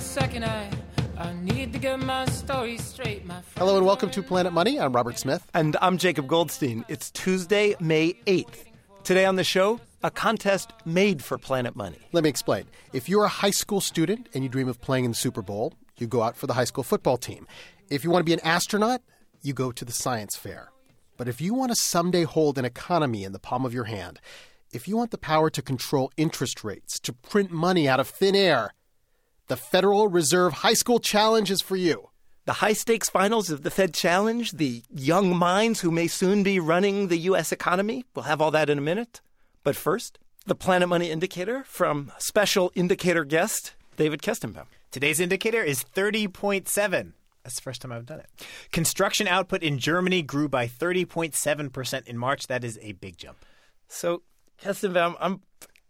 a second. I, I need to get my story straight. My Hello and welcome to Planet Money. I'm Robert Smith. And I'm Jacob Goldstein. It's Tuesday, May 8th. Today on the show, a contest made for Planet Money. Let me explain. If you're a high school student and you dream of playing in the Super Bowl, you go out for the high school football team. If you want to be an astronaut, you go to the science fair. But if you want to someday hold an economy in the palm of your hand, if you want the power to control interest rates, to print money out of thin air, the Federal Reserve High School Challenge is for you. The high stakes finals of the Fed Challenge, the young minds who may soon be running the U.S. economy. We'll have all that in a minute. But first, the Planet Money Indicator from special indicator guest, David Kestenbaum. Today's indicator is 30.7. That's the first time I've done it. Construction output in Germany grew by 30.7% in March. That is a big jump. So, Kestenbaum, I'm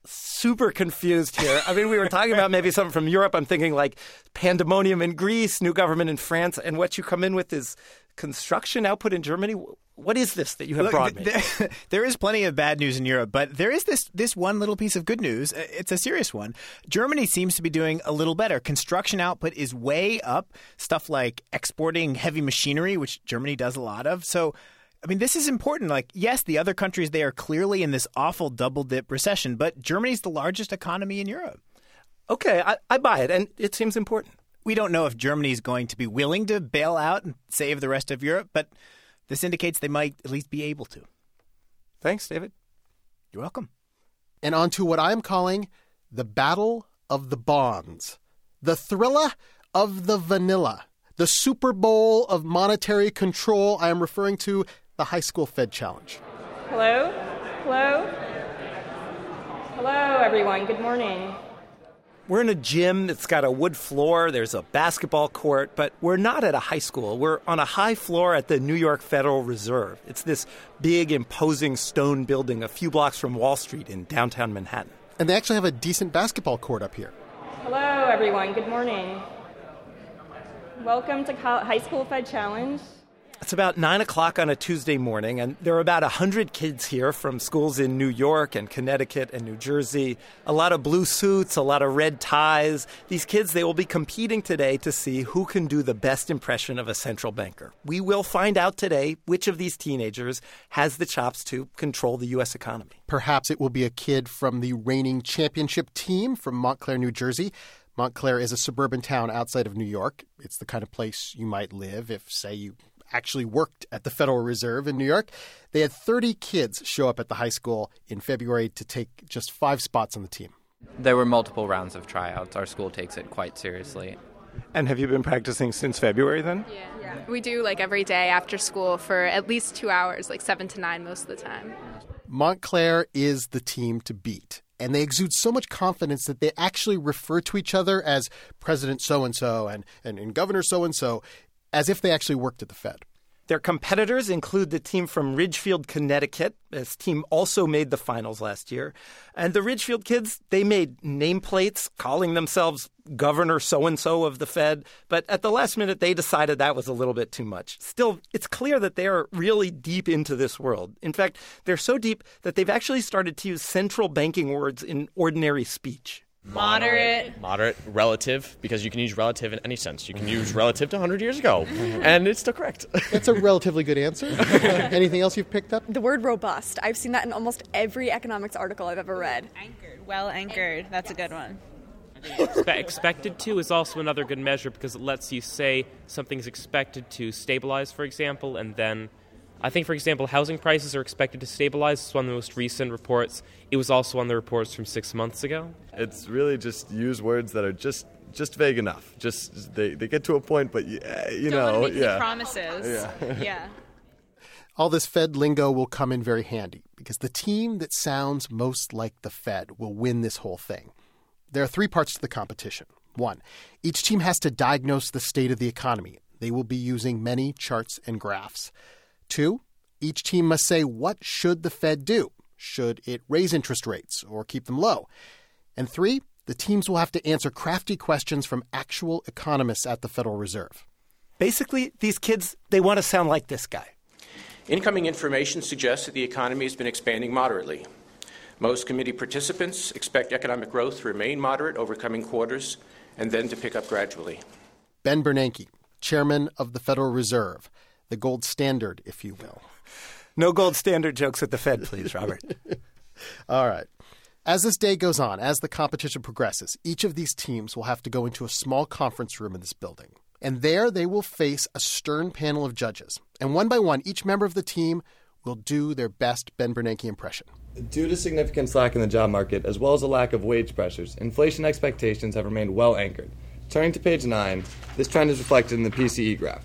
super confused here. I mean, we were talking about maybe something from Europe. I'm thinking like pandemonium in Greece, new government in France, and what you come in with is construction output in Germany. What is this that you have Look, brought me? There, there is plenty of bad news in Europe, but there is this this one little piece of good news. Uh, It's a serious one. Germany seems to be doing a little better. Construction output is way up. Stuff like exporting heavy machinery, which Germany does a lot of. So. I mean, this is important. Like, yes, the other countries, they are clearly in this awful double dip recession, but Germany's the largest economy in Europe. Okay, I, I buy it, and it seems important. We don't know if Germany is going to be willing to bail out and save the rest of Europe, but this indicates they might at least be able to. Thanks, David. You're welcome. And on to what I'm calling the Battle of the Bonds, the thriller of the vanilla, the Super Bowl of monetary control. I am referring to the High School Fed Challenge. Hello? Hello? Hello, everyone. Good morning. We're in a gym that's got a wood floor. There's a basketball court, but we're not at a high school. We're on a high floor at the New York Federal Reserve. It's this big, imposing stone building a few blocks from Wall Street in downtown Manhattan. And they actually have a decent basketball court up here. Hello, everyone. Good morning. Welcome to High School Fed Challenge. It's about 9 o'clock on a Tuesday morning, and there are about 100 kids here from schools in New York and Connecticut and New Jersey. A lot of blue suits, a lot of red ties. These kids, they will be competing today to see who can do the best impression of a central banker. We will find out today which of these teenagers has the chops to control the U.S. economy. Perhaps it will be a kid from the reigning championship team from Montclair, New Jersey. Montclair is a suburban town outside of New York. It's the kind of place you might live if, say, you actually worked at the Federal Reserve in New York. They had 30 kids show up at the high school in February to take just five spots on the team. There were multiple rounds of tryouts. Our school takes it quite seriously. And have you been practicing since February then? Yeah. We do like every day after school for at least two hours, like seven to nine most of the time. Montclair is the team to beat. And they exude so much confidence that they actually refer to each other as President so and so and and Governor so and so, as if they actually worked at the Fed. Their competitors include the team from Ridgefield, Connecticut. This team also made the finals last year. And the Ridgefield kids, they made nameplates calling themselves Governor so and so of the Fed. But at the last minute, they decided that was a little bit too much. Still, it's clear that they are really deep into this world. In fact, they're so deep that they've actually started to use central banking words in ordinary speech. Moderate. Moderate, relative, because you can use relative in any sense. You can use relative to 100 years ago, mm-hmm. and it's still correct. That's a relatively good answer. Anything else you've picked up? The word robust. I've seen that in almost every economics article I've ever read. Anchored. Well anchored. That's a good one. expected to is also another good measure because it lets you say something's expected to stabilize, for example, and then I think, for example, housing prices are expected to stabilize. It's one of the most recent reports. It was also on the reports from six months ago. It's really just use words that are just just vague enough. Just they, they get to a point, but yeah, you Don't know, make yeah, promises. Yeah. yeah. All this Fed lingo will come in very handy because the team that sounds most like the Fed will win this whole thing. There are three parts to the competition. One, each team has to diagnose the state of the economy. They will be using many charts and graphs. Two, each team must say what should the Fed do? Should it raise interest rates or keep them low? And three, the teams will have to answer crafty questions from actual economists at the Federal Reserve. Basically, these kids, they want to sound like this guy. Incoming information suggests that the economy has been expanding moderately. Most committee participants expect economic growth to remain moderate over coming quarters and then to pick up gradually. Ben Bernanke, chairman of the Federal Reserve, the gold standard, if you will. No gold standard jokes at the Fed, please, Robert. All right. As this day goes on, as the competition progresses, each of these teams will have to go into a small conference room in this building. And there they will face a stern panel of judges. And one by one, each member of the team will do their best Ben Bernanke impression. Due to significant slack in the job market, as well as a lack of wage pressures, inflation expectations have remained well anchored. Turning to page 9, this trend is reflected in the PCE graph.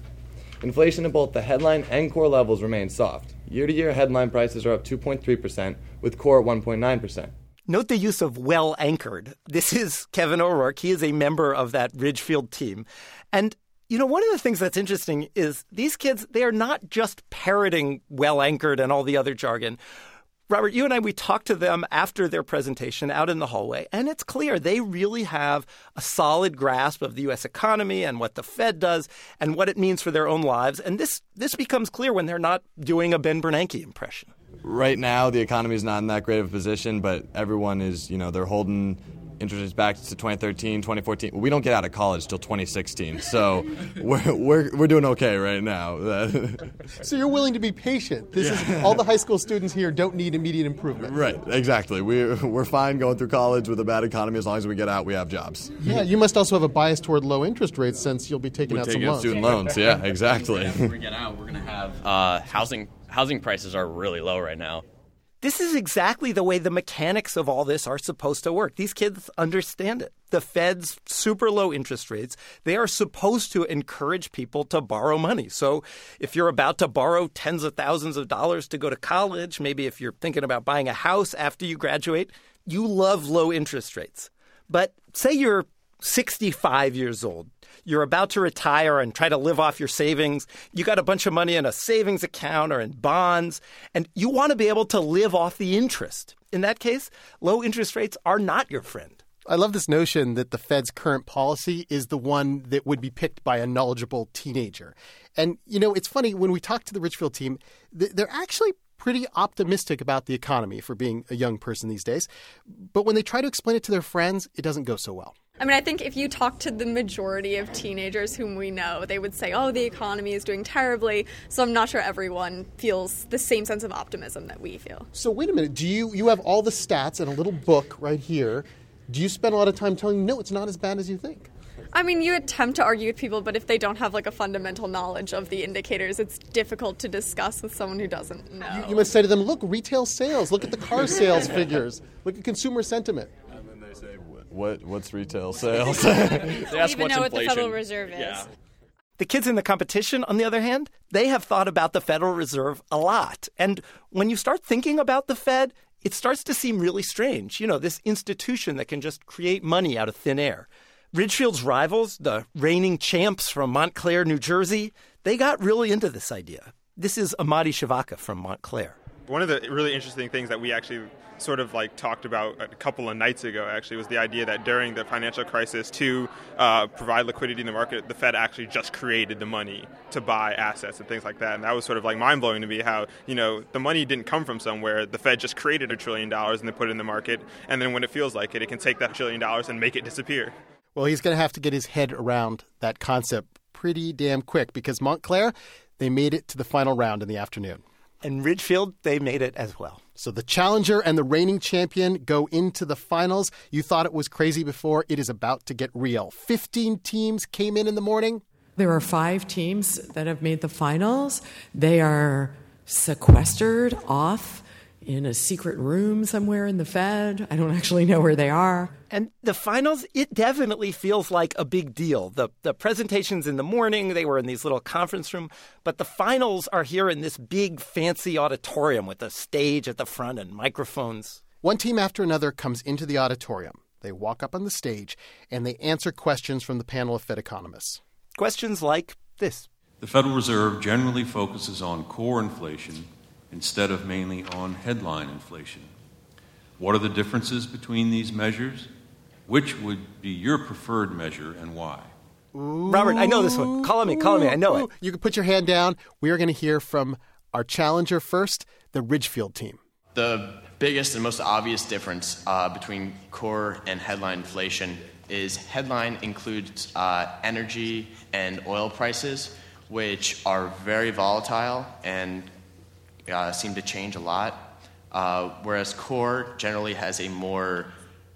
Inflation at both the headline and core levels remains soft. Year to year headline prices are up 2.3%, with core at 1.9%. Note the use of well anchored. This is Kevin O'Rourke. He is a member of that Ridgefield team. And you know, one of the things that's interesting is these kids, they are not just parroting well anchored and all the other jargon. Robert, you and I, we talked to them after their presentation out in the hallway, and it's clear they really have a solid grasp of the U.S. economy and what the Fed does and what it means for their own lives. And this, this becomes clear when they're not doing a Ben Bernanke impression. Right now, the economy is not in that great of a position, but everyone is, you know, they're holding interest rates back to 2013, 2014. We don't get out of college till 2016, so we're, we're, we're doing okay right now. so you're willing to be patient. This yeah. is all the high school students here don't need immediate improvement. Right, exactly. We're, we're fine going through college with a bad economy as long as we get out, we have jobs. Yeah, you must also have a bias toward low interest rates since you'll be taking we're out taking some out loans. student loans. Yeah, exactly. when we get out, we're going to have uh, housing. Housing prices are really low right now. This is exactly the way the mechanics of all this are supposed to work. These kids understand it. The Fed's super low interest rates, they are supposed to encourage people to borrow money. So if you're about to borrow tens of thousands of dollars to go to college, maybe if you're thinking about buying a house after you graduate, you love low interest rates. But say you're 65 years old you're about to retire and try to live off your savings. You got a bunch of money in a savings account or in bonds, and you want to be able to live off the interest. In that case, low interest rates are not your friend. I love this notion that the Fed's current policy is the one that would be picked by a knowledgeable teenager. And, you know, it's funny, when we talk to the Ridgefield team, they're actually pretty optimistic about the economy for being a young person these days. But when they try to explain it to their friends, it doesn't go so well. I mean, I think if you talk to the majority of teenagers whom we know, they would say, oh, the economy is doing terribly. So I'm not sure everyone feels the same sense of optimism that we feel. So wait a minute. Do you, you have all the stats in a little book right here. Do you spend a lot of time telling them, no, it's not as bad as you think? I mean, you attempt to argue with people, but if they don't have like a fundamental knowledge of the indicators, it's difficult to discuss with someone who doesn't know. You, you must say to them, look, retail sales, look at the car sales figures, look at consumer sentiment what what's retail sales? they ask even know inflation. what the Federal Reserve is. Yeah. The kids in the competition, on the other hand, they have thought about the Federal Reserve a lot. And when you start thinking about the Fed, it starts to seem really strange. You know, this institution that can just create money out of thin air. Ridgefield's rivals, the reigning champs from Montclair, New Jersey, they got really into this idea. This is Amadi Shavaka from Montclair. One of the really interesting things that we actually sort of like talked about a couple of nights ago actually was the idea that during the financial crisis to uh, provide liquidity in the market the fed actually just created the money to buy assets and things like that. And that was sort of like mind-blowing to me how you know the money didn't come from somewhere. The fed just created a trillion dollars and they put it in the market. And then when it feels like it it can take that trillion dollars and make it disappear. Well he's going to have to get his head around that concept pretty damn quick because montclair they made it to the final round in the afternoon and Ridgefield, they made it as well. So the challenger and the reigning champion go into the finals. You thought it was crazy before. It is about to get real. 15 teams came in in the morning. There are five teams that have made the finals. They are sequestered off in a secret room somewhere in the Fed. I don't actually know where they are. And the finals, it definitely feels like a big deal. The the presentations in the morning, they were in these little conference room, but the finals are here in this big fancy auditorium with a stage at the front and microphones. One team after another comes into the auditorium. They walk up on the stage and they answer questions from the panel of Fed economists. Questions like this. The Federal Reserve generally focuses on core inflation instead of mainly on headline inflation. What are the differences between these measures? Which would be your preferred measure and why? Robert, I know this one. Call on me, call on me. I know it. You can put your hand down. We are going to hear from our challenger first, the Ridgefield team. The biggest and most obvious difference uh, between core and headline inflation is headline includes uh, energy and oil prices, which are very volatile and uh, seem to change a lot, uh, whereas core generally has a more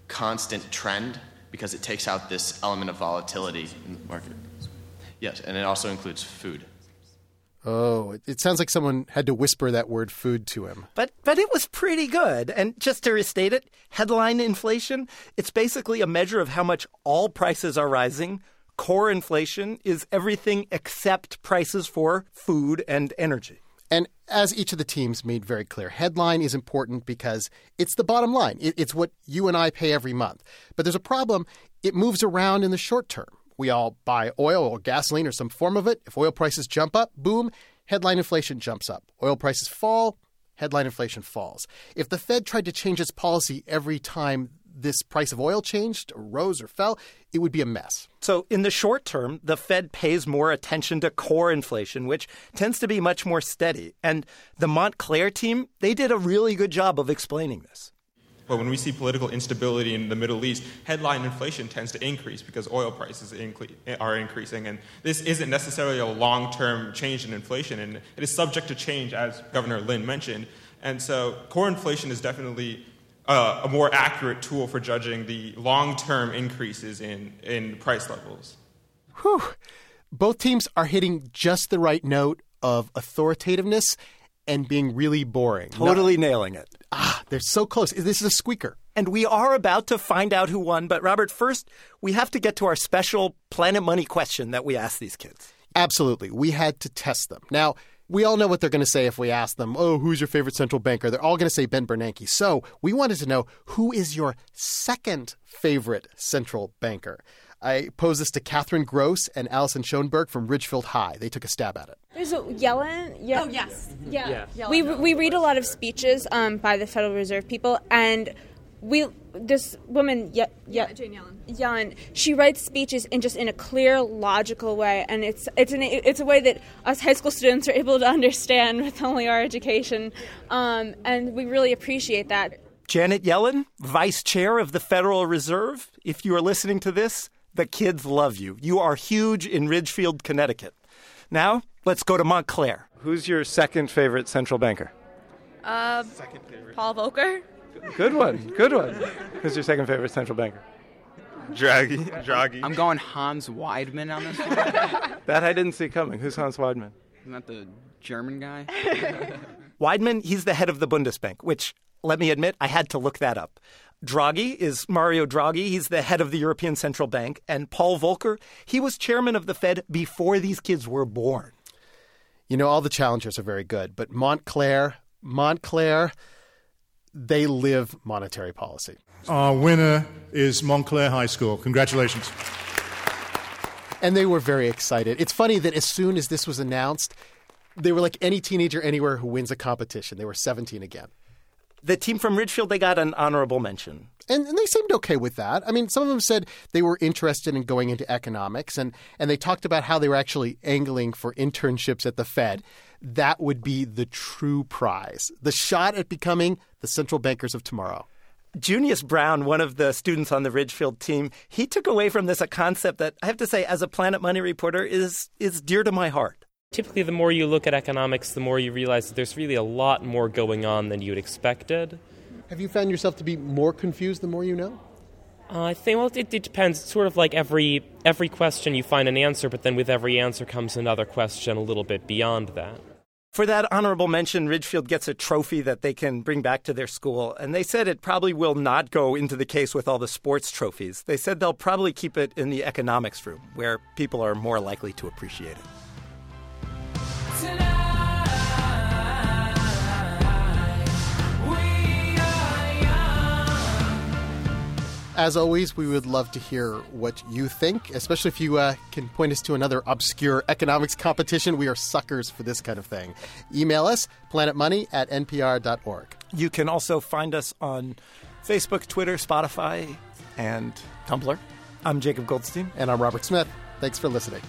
constant trend because it takes out this element of volatility in the market. Yes, and it also includes food. Oh, it sounds like someone had to whisper that word food to him. But but it was pretty good. And just to restate it, headline inflation, it's basically a measure of how much all prices are rising. Core inflation is everything except prices for food and energy. And as each of the teams made very clear, headline is important because it's the bottom line. It's what you and I pay every month. But there's a problem. It moves around in the short term. We all buy oil or gasoline or some form of it. If oil prices jump up, boom, headline inflation jumps up. Oil prices fall, headline inflation falls. If the Fed tried to change its policy every time this price of oil changed or rose or fell, it would be a mess. So, in the short term, the Fed pays more attention to core inflation, which tends to be much more steady. And the Montclair team, they did a really good job of explaining this. But when we see political instability in the Middle East, headline inflation tends to increase because oil prices are increasing. And this isn't necessarily a long term change in inflation, and it is subject to change, as Governor Lin mentioned. And so core inflation is definitely uh, a more accurate tool for judging the long term increases in, in price levels. Whew. Both teams are hitting just the right note of authoritativeness and being really boring. Totally no. nailing it. Ah, they're so close. This is a squeaker. And we are about to find out who won. But, Robert, first, we have to get to our special Planet Money question that we asked these kids. Absolutely. We had to test them. Now, we all know what they're going to say if we ask them, oh, who's your favorite central banker? They're all going to say Ben Bernanke. So we wanted to know who is your second favorite central banker? I posed this to Catherine Gross and Allison Schoenberg from Ridgefield High. They took a stab at it. There's a Yellen. Yeah. Oh yes. Yeah. yeah. We we read a lot of speeches um, by the Federal Reserve people, and we this woman yeah, yeah, Jane Yellen. Yellen she writes speeches in just in a clear logical way and it's it's an it's a way that us high school students are able to understand with only our education um, and we really appreciate that Janet Yellen vice chair of the Federal Reserve if you are listening to this the kids love you. You are huge in Ridgefield, Connecticut. Now, let's go to Montclair. Who's your second favorite central banker? Uh, second favorite. Paul Volcker. Good one. Good one. Who's your second favorite central banker? Draghi. Draghi. I'm going Hans Weidmann on this one. that I didn't see coming. Who's Hans Weidmann? Isn't that the German guy? Weidmann, he's the head of the Bundesbank, which, let me admit, I had to look that up. Draghi is Mario Draghi. He's the head of the European Central Bank. And Paul Volcker, he was chairman of the Fed before these kids were born. You know, all the challengers are very good, but Montclair, Montclair, they live monetary policy. Our winner is Montclair High School. Congratulations. And they were very excited. It's funny that as soon as this was announced, they were like any teenager anywhere who wins a competition. They were 17 again the team from Ridgefield, they got an honorable mention. And, and, they seemed okay with that. I mean, some of them said they were interested in going into economics, and, and they talked about how they were actually angling for internships at the Fed. That would be the true prize, the shot at becoming the central bankers of tomorrow. Junius Brown, one of the students on the Ridgefield team, he took away from this a concept that I have to say, as a Planet Money reporter, is is dear to my heart. Typically, the more you look at economics, the more you realize that there's really a lot more going on than you'd expected. Have you found yourself to be more confused the more you know? Uh, I think well, it, it, depends. It's sort of like every every question you find an answer, but then with every answer comes another question a little bit beyond that. For that honorable mention, Ridgefield gets a trophy that they can bring back to their school, and they said it probably will not go into the case with all the sports trophies. They said they'll probably keep it in the economics room, where people are more likely to appreciate it. As always, we would love to hear what you think, especially if you uh, can point us to another obscure economics competition. We are suckers for this kind of thing. Email us, planetmoney at npr.org. You can also find us on Facebook, Twitter, Spotify, and Tumblr. I'm Jacob Goldstein. And I'm Robert Smith. Thanks for listening.